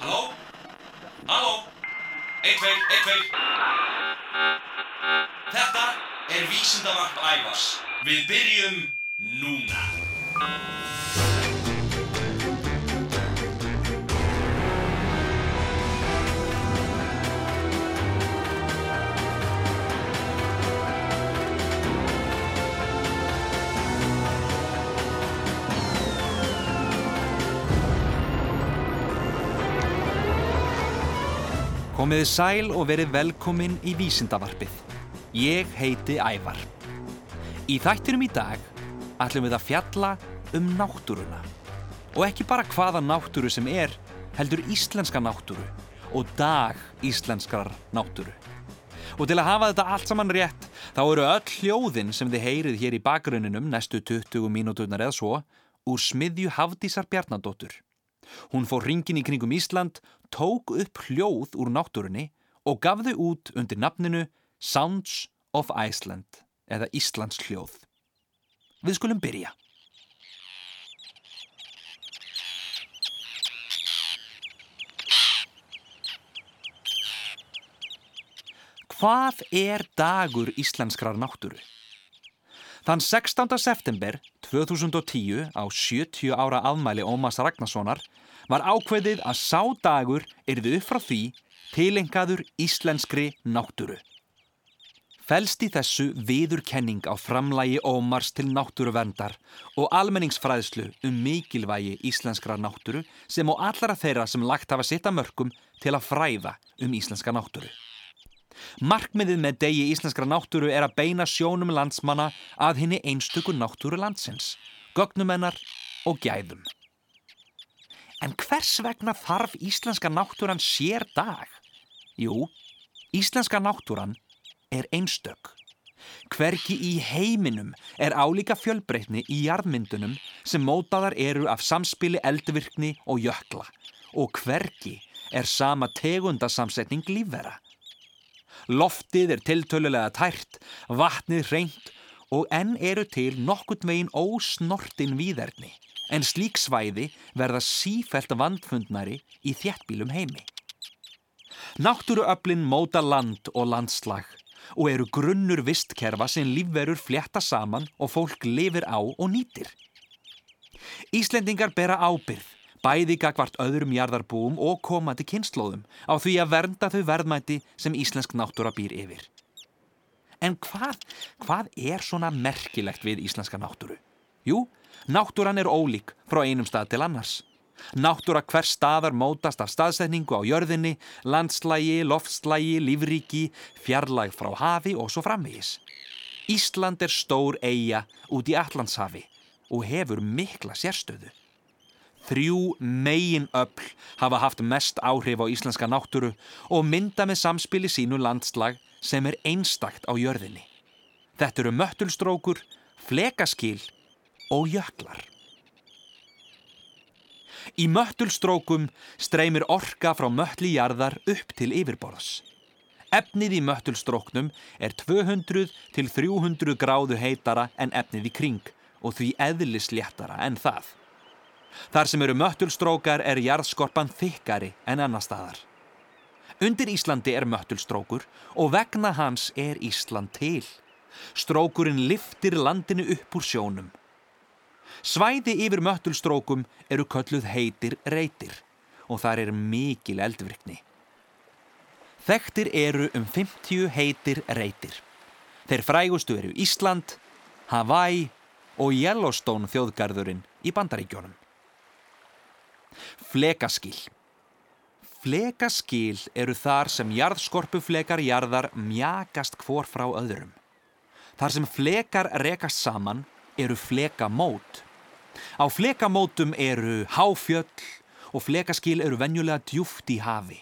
Halló? Halló? Eitt, tveir, eitt, tveir. Þetta er vísindavarp ævars. Við byrjum núna. Komiði sæl og verið velkomin í Vísindavarpið. Ég heiti Ævar. Í þættinum í dag ætlum við að fjalla um náttúruna. Og ekki bara hvaða náttúru sem er, heldur íslenska náttúru og dag íslenskar náttúru. Og til að hafa þetta allt saman rétt, þá eru öll hljóðin sem þið heyrið hér í bakgrunninum næstu 20 mínúturnar eða svo úr smiðju Hafdísar Bjarnadóttur. Hún fór ringin í kringum Ísland, tók upp hljóð úr náttúrunni og gaf þau út undir nafninu Sounds of Iceland eða Íslands hljóð. Við skulum byrja. Hvað er dagur íslenskrar náttúru? Þann 16. september 2010 á 70 ára afmæli Ómas Ragnarssonar var ákveðið að sá dagur erði upp frá því tilengaður íslenskri náttúru. Felst í þessu viðurkenning á framlægi Ómars til náttúruverndar og almenningsfræðslu um mikilvægi íslenskra náttúru sem á allara þeirra sem lagt hafa sitt að mörgum til að fræða um íslenska náttúru. Markmiðið með degi íslenskra náttúru er að beina sjónum landsmanna að henni einstöku náttúru landsins, gögnumennar og gæðum. En hvers vegna þarf íslenska náttúran sér dag? Jú, íslenska náttúran er einstök. Hverki í heiminum er álíka fjölbreytni í jarðmyndunum sem mótaðar eru af samspili eldvirkni og jökla og hverki er sama tegundasamsetning lífvera. Loftið er tiltölulega tært, vatnið reynd og enn eru til nokkurt veginn ósnortin víðerni en slík svæði verða sífælt vandfundnari í þjættbílum heimi. Náttúruöflin móta land og landslag og eru grunnur vistkerfa sem lífverur flétta saman og fólk lifir á og nýtir. Íslendingar bera ábyrð, bæði gagvart öðrum jarðarbúum og komandi kynnslóðum á því að vernda þau verðmæti sem íslensk náttúra býr yfir. En hvað, hvað er svona merkilegt við íslenska náttúru? Jú, náttúran er ólík frá einum stað til annars. Náttúra hver staðar mótast af staðsetningu á jörðinni, landslægi, loftslægi, lífríki, fjarlæg frá hafi og svo framvegis. Ísland er stór eiga út í Allandshafi og hefur mikla sérstöðu. Þrjú megin öll hafa haft mest áhrif á íslenska náttúru og mynda með samspili sínu landslag sem er einstakt á jörðinni. Þetta eru möttulstrókur, flekaskil og jöklar. Í möttulstrókum streymir orka frá möttli jarðar upp til yfirborðs. Efnið í möttulstróknum er 200 til 300 gráðu heitara en efnið í kring og því eðlisléttara en það. Þar sem eru möttulstrókar er jarðskorpan þykkari en annar staðar. Undir Íslandi er möttulstrókur og vegna hans er Ísland til. Strókurinn liftir landinu upp úr sjónum. Svæði yfir möttulstrókum eru kölluð heitir reytir og þar er mikil eldvirkni. Þekktir eru um 50 heitir reytir. Þeir frægustu eru Ísland, Hawaii og Yellowstone þjóðgarðurinn í bandaríkjónum. Flekaskil Flekaskil eru þar sem jarðskorpuflekar jarðar mjakast hvor frá öðrum. Þar sem flekar rekast saman eru flekamót. Á flekamótum eru háfjöll og flekaskil eru venjulega djúft í hafi.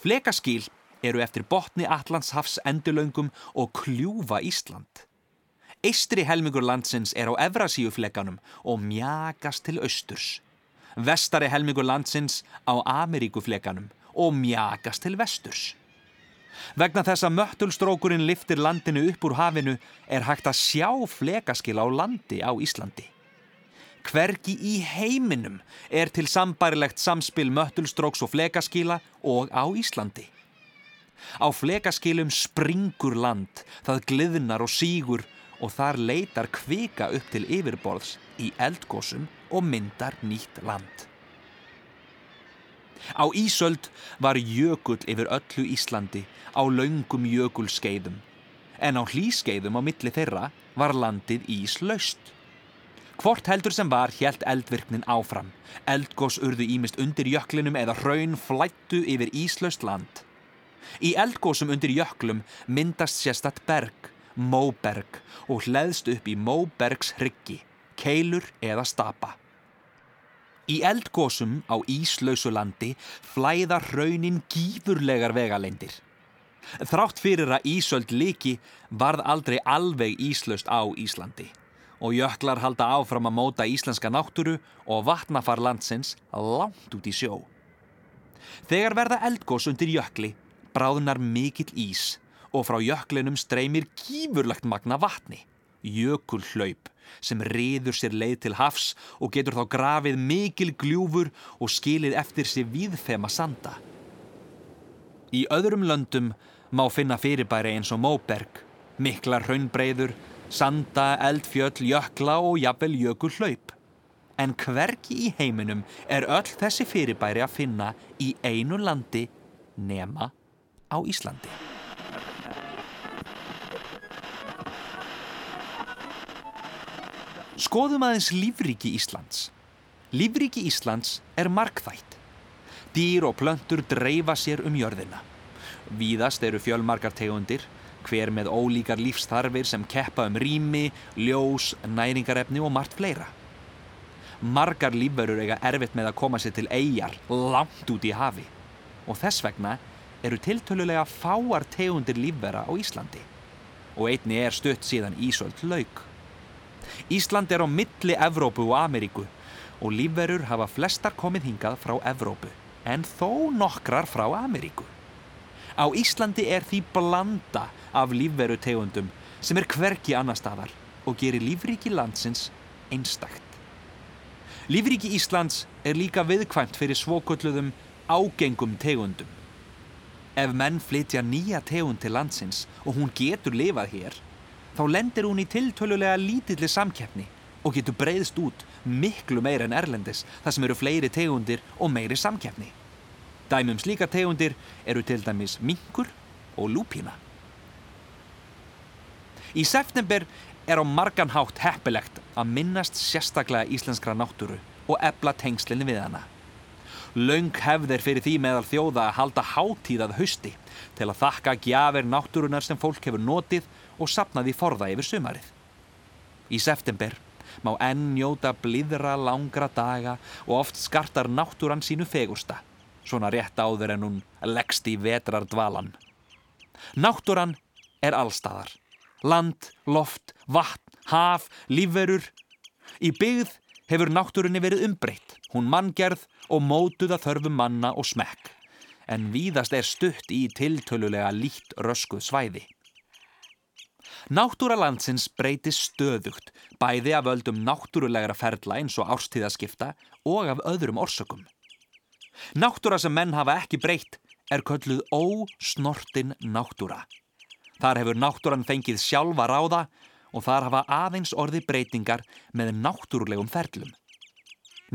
Flekaskil eru eftir botni Allandshafs endurlaungum og kljúfa Ísland. Eistri helmingur landsins er á Evrasíuflekanum og mjagast til austurs. Vestari helmingur landsins á Ameríkuflekanum og mjagast til vesturs. Vegna þess að möttulstrókurinn liftir landinu upp úr hafinu er hægt að sjá flekaskil á landi á Íslandi. Hvergi í heiminum er til sambarilegt samspil möttulstróks og flekaskíla og á Íslandi. Á flekaskílum springur land, það gliðnar og sígur og þar leitar kvika upp til yfirborðs í eldgósum og myndar nýtt land. Á Ísöld var jökull yfir öllu Íslandi á laungum jökulskeiðum en á hlýskeiðum á milli þeirra var landið íslaust. Hvort heldur sem var hjælt eldvirknin áfram. Eldgós urðu ímist undir jöklinum eða hraun flættu yfir íslaust land. Í eldgósum undir jöklum myndast sérstatt berg, móberg og hleðst upp í móbergs hryggi, keilur eða stapa. Í eldgósum á íslausu landi flæða hraunin gífurlegar vegaleindir. Þrátt fyrir að Ísöld líki varð aldrei alveg íslaust á Íslandi og jöklar halda áfram að móta íslenska náttúru og vatnafar landsins langt út í sjó. Þegar verða eldgós undir jökli bráðnar mikill ís og frá jöklinum streymir gífurlegt magna vatni, jökulhlaup sem riður sér leið til hafs og getur þá grafið mikil gljúfur og skilið eftir sér víðfema sanda. Í öðrum löndum má finna fyrirbæri eins og móberg, miklar hraunbreyður, sanda, eldfjöll, jökla og jafnvel jökulhlaup. En hvergi í heiminum er öll þessi fyrirbæri að finna í einu landi nema á Íslandi. Skoðum aðeins lífríki Íslands. Lífríki Íslands er markþætt. Dýr og plöntur dreifa sér um jörðina. Víðast eru fjölmarkar tegundir, hver með ólíkar lífstarfir sem keppa um rými, ljós, næringarefni og margt fleira. Margar lífverur eiga erfitt með að koma sér til eigjar langt út í hafi og þess vegna eru tiltölulega fáar tegundir lífvera á Íslandi og einni er stutt síðan Ísöld lauk. Ísland er á milli Evrópu og Ameríku og lífverur hafa flestar komið hingað frá Evrópu en þó nokkrar frá Ameríku. Á Íslandi er því blanda af lífveru tegundum sem er hverki annar staðar og gerir lífríki landsins einstakt. Lífríki Íslands er líka viðkvæmt fyrir svokölluðum ágengum tegundum. Ef menn flytja nýja tegund til landsins og hún getur lifað hér, þá lendir hún í tiltölulega lítilli samkeppni og getur breyðst út miklu meira en erlendis þar sem eru fleiri tegundir og meiri samkeppni. Dæmum slíka tegundir eru til dæmis minkur og lúpína. Í september er á margan hátt heppilegt að minnast sérstaklega íslenskra náttúru og ebla tengslinni við hana. Laung hefðir fyrir því meðal þjóða að halda hátíðað hausti til að þakka gjafir náttúrunar sem fólk hefur notið og sapnaði forða yfir sumarið. Í september má enn njóta blíðra langra daga og oft skartar náttúran sínu fegusta, svona rétt áður en hún leggst í vetrar dvalan. Náttúran er allstaðar. Land, loft, vatn, haf, lífverur. Í byggð hefur náttúrunni verið umbreytt, hún manngerð og mótuða þörfum manna og smekk, en víðast er stutt í tiltölulega lít röskuð svæði. Náttúra landsins breytir stöðugt, bæði af öldum náttúrulegra ferla eins og árstíðaskipta og af öðrum orsökum. Náttúra sem menn hafa ekki breytt er kölluð ósnortin náttúra. Þar hefur náttúran fengið sjálfa ráða og þar hafa aðeins orði breytingar með náttúrulegum ferlum.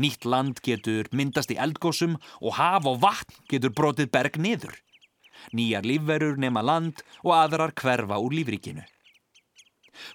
Nýtt land getur myndast í eldgósum og haf og vatn getur brotið berg niður. Nýjar lífverur nema land og aðrar hverfa úr lífríkinu.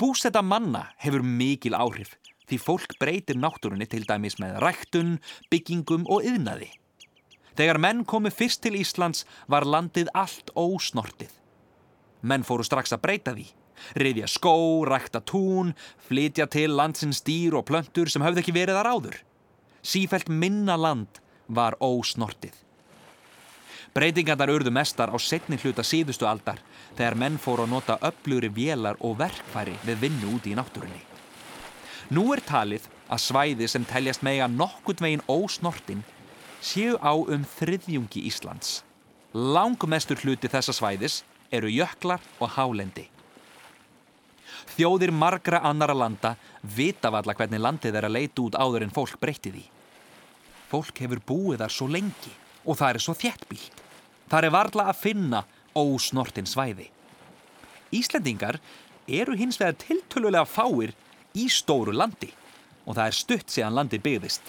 Búsetta manna hefur mikil áhrif því fólk breytir náttúrunni til dæmis með ræktun, byggingum og yðnaði. Þegar menn komu fyrst til Íslands var landið allt ósnortið. Menn fóru strax að breyta því. Riðja skó, rækta tún, flytja til landsins dýr og plöntur sem hafði ekki verið þar áður. Sífælt minna land var ósnortið. Breytingandar urðu mestar á setni hluta síðustu aldar þegar menn fóru að nota öflugri vélar og verkfæri við vinnu úti í náttúrunni. Nú er talið að svæði sem teljast mega nokkurt veginn ósnortin séu á um þriðjungi Íslands. Langmestur hluti þessa svæðis eru jöklar og hálendi. Þjóðir margra annara landa vita valla hvernig landið er að leita út áður en fólk breytti því. Fólk hefur búið þar svo lengi og það er svo þjettbílt. Það er varla að finna ósnortin svæði. Íslendingar eru hins vegar tiltölulega fáir í stóru landi og það er stutt síðan landi byggðist.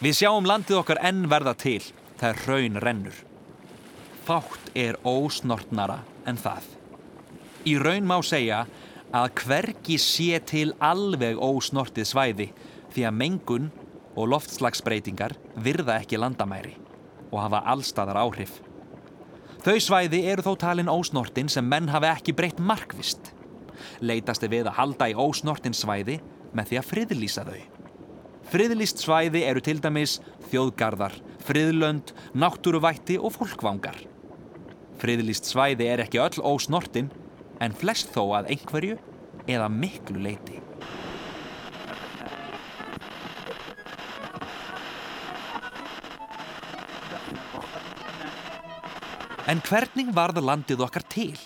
Við sjáum landið okkar enn verða til þegar raun rennur. Fátt er ósnortnara en það. Í raun má segja að hvergi sé til alveg ósnortið svæði því að mengun og loftslagsbreytingar virða ekki landamæri og hafa allstaðar áhrif. Þau svæði eru þó talin ósnortin sem menn hafi ekki breytt markvist. Leitast er við að halda í ósnortin svæði með því að friðlýsa þau. Friðlýst svæði eru til dæmis þjóðgarðar, friðlönd, náttúruvætti og fólkvangar. Friðlýst svæði er ekki öll ósnortin en flest þó að einhverju eða miklu leiti. En hvernig varð landið okkar til?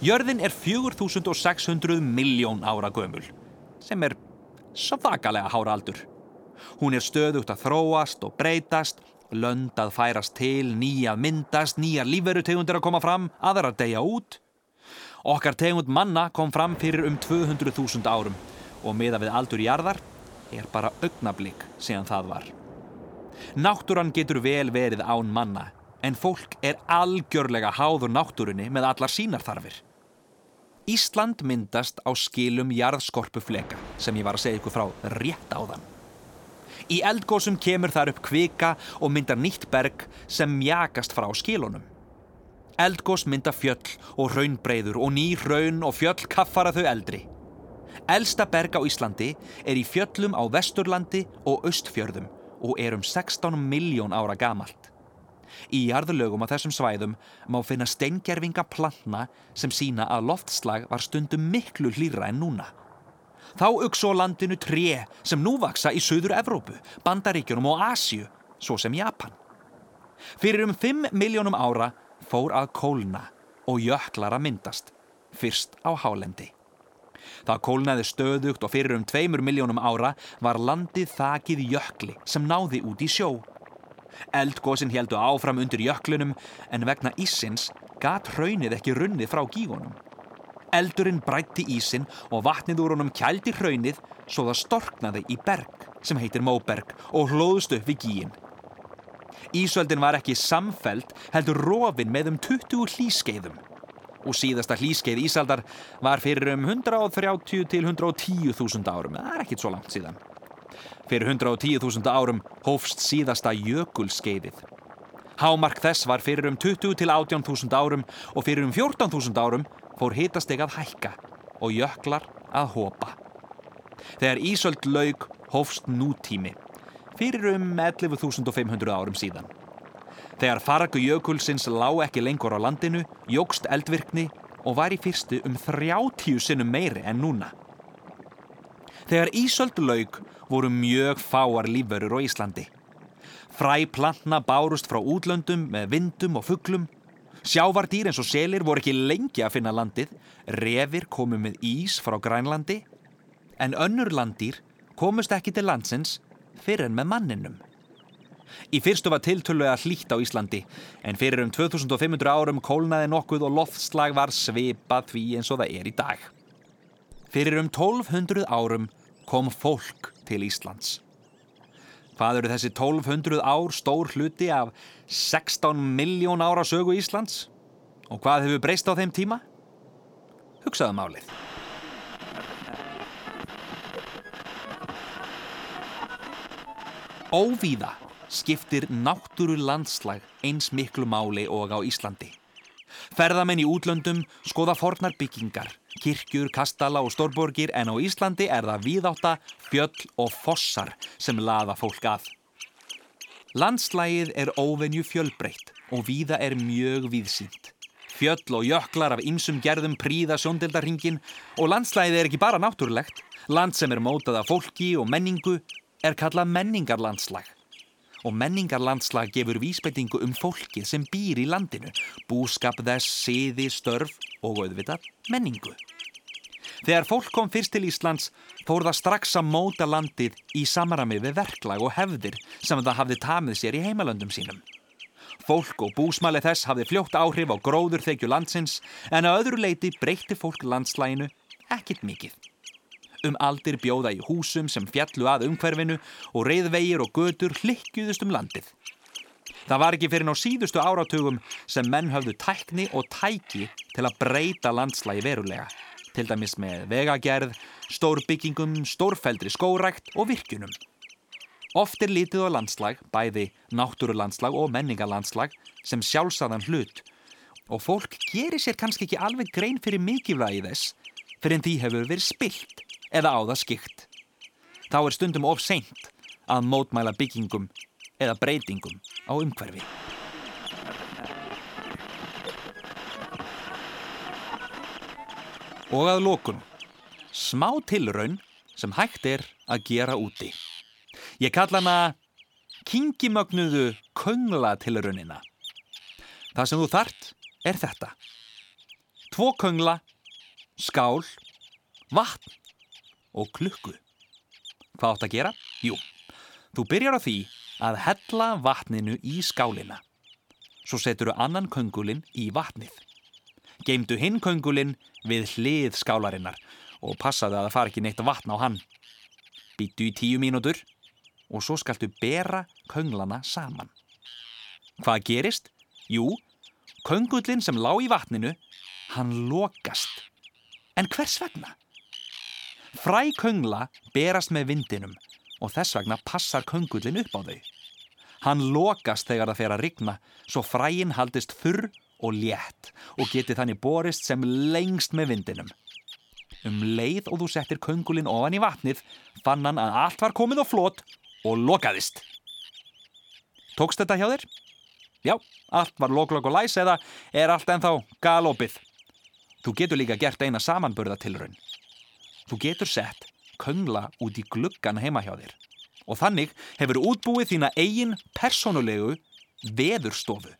Jörðin er 4600 miljón ára gömul, sem er svakalega hára aldur. Hún er stöðugt að þróast og breytast, lönd að færast til, nýjað myndast, nýjar lífverutegundir að koma fram, aðrar að deyja út. Okkar tegund manna kom fram fyrir um 200.000 árum og miða við aldur jarðar er bara augnablík síðan það var. Náttúran getur vel verið án manna en fólk er algjörlega háður náttúrunni með allar sínarþarfir. Ísland myndast á skilum jarðskorpufleka sem ég var að segja ykkur frá rétt á þann. Í eldgósum kemur þar upp kvika og myndar nýtt berg sem mjagast frá skilunum. Eldgós mynda fjöll og raunbreyður og ný raun og fjöll kaffara þau eldri. Elsta berg á Íslandi er í fjöllum á Vesturlandi og Östfjörðum og er um 16 miljón ára gamalt. Í jarðlögum á þessum svæðum má finna steingerfinga plantna sem sína að loftslag var stundum miklu hlýra en núna. Þá auksó landinu tré sem nú vaksa í Suður Evrópu, Bandaríkjunum og Asju, svo sem Japan. Fyrir um 5 miljónum ára fór að kólna og jöklar að myndast, fyrst á hálendi. Það kólnaði stöðugt og fyrir um 2 miljónum ára var landið þakið jökli sem náði út í sjó. Eldgósin heldu áfram undir jöklunum en vegna ísins gat hraunið ekki runnið frá gígunum. Eldurinn brætti ísin og vatnið úr honum kældi hraunið svo það storknaði í berg sem heitir Móberg og hlóðust upp við gíin. Ísöldin var ekki samfelt heldur rofin með um 20 hlýskeiðum og síðasta hlýskeið Ísaldar var fyrir um 130 til 110 þúsund árum, það er ekkit svo langt síðan. Fyrir 110.000 árum hófst síðasta jökulskeiðið. Hámark þess var fyrir um 20 til 18.000 árum og fyrir um 14.000 árum fór hitasteg að hækka og jöklar að hopa. Þegar Ísöld laug hófst nútími, fyrir um 11.500 árum síðan. Þegar fargu jökulsins lág ekki lengur á landinu, jógst eldvirkni og var í fyrstu um 30 sinnum meiri en núna. Þegar Ísöld laug voru mjög fáar lífverur á Íslandi. Fræ plantna bárust frá útlöndum með vindum og fugglum. Sjávardýr eins og selir voru ekki lengi að finna landið. Revir komu með ís frá Grænlandi. En önnur landýr komust ekki til landsins fyrir en með manninum. Í fyrstu var tiltölulega hlýtt á Íslandi en fyrir um 2500 árum kólnaði nokkuð og loftslag var svipað því eins og það er í dag. Fyrir um 1200 árum kom fólk til Íslands. Hvað eru þessi 1200 ár stór hluti af 16 miljón ára sögu Íslands? Og hvað hefur breyst á þeim tíma? Hugsaðu málið. Óvíða skiptir náttúru landslag eins miklu máli og á Íslandi. Ferðamenn í útlöndum skoða fornar byggingar, kirkjur, kastala og stórborgir en á Íslandi er það víðátta, fjöll og fossar sem laða fólk að. Landslægið er óvenju fjölbreytt og víða er mjög víðsýnt. Fjöll og jöklar af ymsum gerðum príða sjóndeldarhingin og landslægið er ekki bara náttúrulegt. Land sem er mótað af fólki og menningu er kallað menningarlandslag. Og menningarlandslag gefur vísbendingu um fólkið sem býr í landinu, búskap þess, siði, störf og auðvitað menningu. Þegar fólk kom fyrst til Íslands fór það strax að móta landið í samarami við verklag og hefðir sem það hafði tamið sér í heimalöndum sínum. Fólk og búsmæli þess hafði fljótt áhrif á gróður þekju landsins en að öðru leiti breytti fólk landslæginu ekkit mikið. Um aldir bjóða í húsum sem fjallu að umhverfinu og reyðvegir og götur hlikkjuðust um landið. Það var ekki fyrir ná síðustu áratugum sem menn höfðu tækni og tæki til að breyta landslægi verulega. Til dæmis með vegagerð, stórbyggingum, stórfældri skórækt og virkunum. Oft er lítið á landslag, bæði náttúrulandslag og menningarlandslag sem sjálfsagðan hlut og fólk gerir sér kannski ekki alveg grein fyrir mikilvægi þess fyrir en því hefur verið spilt eða á það skikt. Þá er stundum of seint að mótmæla byggingum eða breytingum á umhverfi. Og að lókun, smá tilraun sem hægt er að gera úti. Ég kalla hana kingimögnuðu köngla tilraunina. Það sem þú þart er þetta. Tvo köngla, skál, vatn og klukku. Hvað átt að gera? Jú, þú byrjar á því að hella vatninu í skálina. Svo setur þú annan köngulinn í vatnið. Geimdu hinn köngulinn við hlið skálarinnar og passaðu að það fari ekki neitt vatn á hann. Býtu í tíu mínútur og svo skaltu bera könglana saman. Hvað gerist? Jú, köngullin sem lá í vatninu, hann lokast. En hvers vegna? Fræ köngla berast með vindinum og þess vegna passar köngullin upp á þau. Hann lokast þegar það fer að rigna svo fræin haldist þurr og létt og geti þannig borist sem lengst með vindinum. Um leið og þú settir köngulinn ofan í vatnið fann hann að allt var komið á flót og lokaðist. Tókst þetta hjá þér? Já, allt var loklokk og læs eða er allt ennþá galopið. Þú getur líka gert eina samanburðatilraun. Þú getur sett köngla út í gluggan heima hjá þér og þannig hefur útbúið þína eigin personulegu veðurstofu.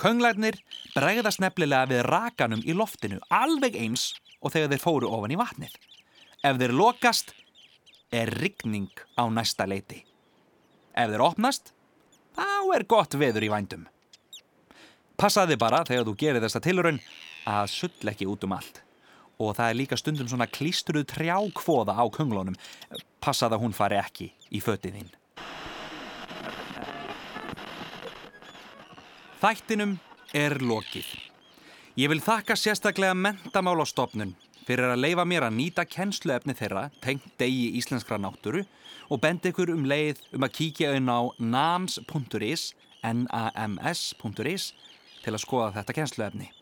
Könglarnir bregðast nefnilega við rakanum í loftinu alveg eins og þegar þeir fóru ofan í vatnið. Ef þeir lokast er rigning á næsta leiti. Ef þeir opnast, þá er gott veður í vændum. Passaði bara þegar þú gerir þesta tilraun að sull ekki út um allt. Og það er líka stundum svona klístruð trjákvoða á könglunum. Passaði að hún fari ekki í fötið þín. Þættinum er lokið. Ég vil þakka sérstaklega mentamálastofnun fyrir að leifa mér að nýta kennsluefni þeirra tengt degi íslenskra náttúru og bend ykkur um leið um að kíkja inn á nams.is nams.is til að skoða þetta kennsluefni.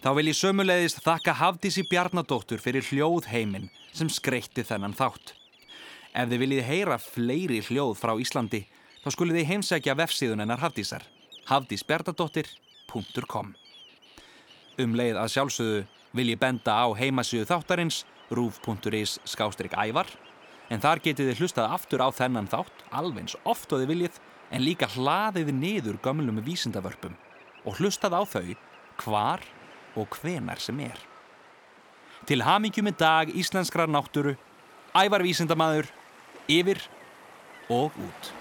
Þá vil ég sömulegðist þakka Hafdísi Bjarnadóttur fyrir hljóðheimin sem skreitti þennan þátt. Ef þið viljið heyra fleiri hljóð frá Íslandi þá skulið þið heimsækja vefsíðun hennar Hafdísar hafdísbjarnadóttir.com Um leið að sjálfsögðu vil ég benda á heimasíðu þáttarins rúf.is skástrík ævar en þar getið þið hlustað aftur á þennan þátt alveg oft og þið viljið en líka hlaðið niður gömlum vísindavörpum og hlustað á þau hvar og hvenar sem er. Til hamingjum í dag íslenskrar náttúru, ævar vísindamaður, yfir og út.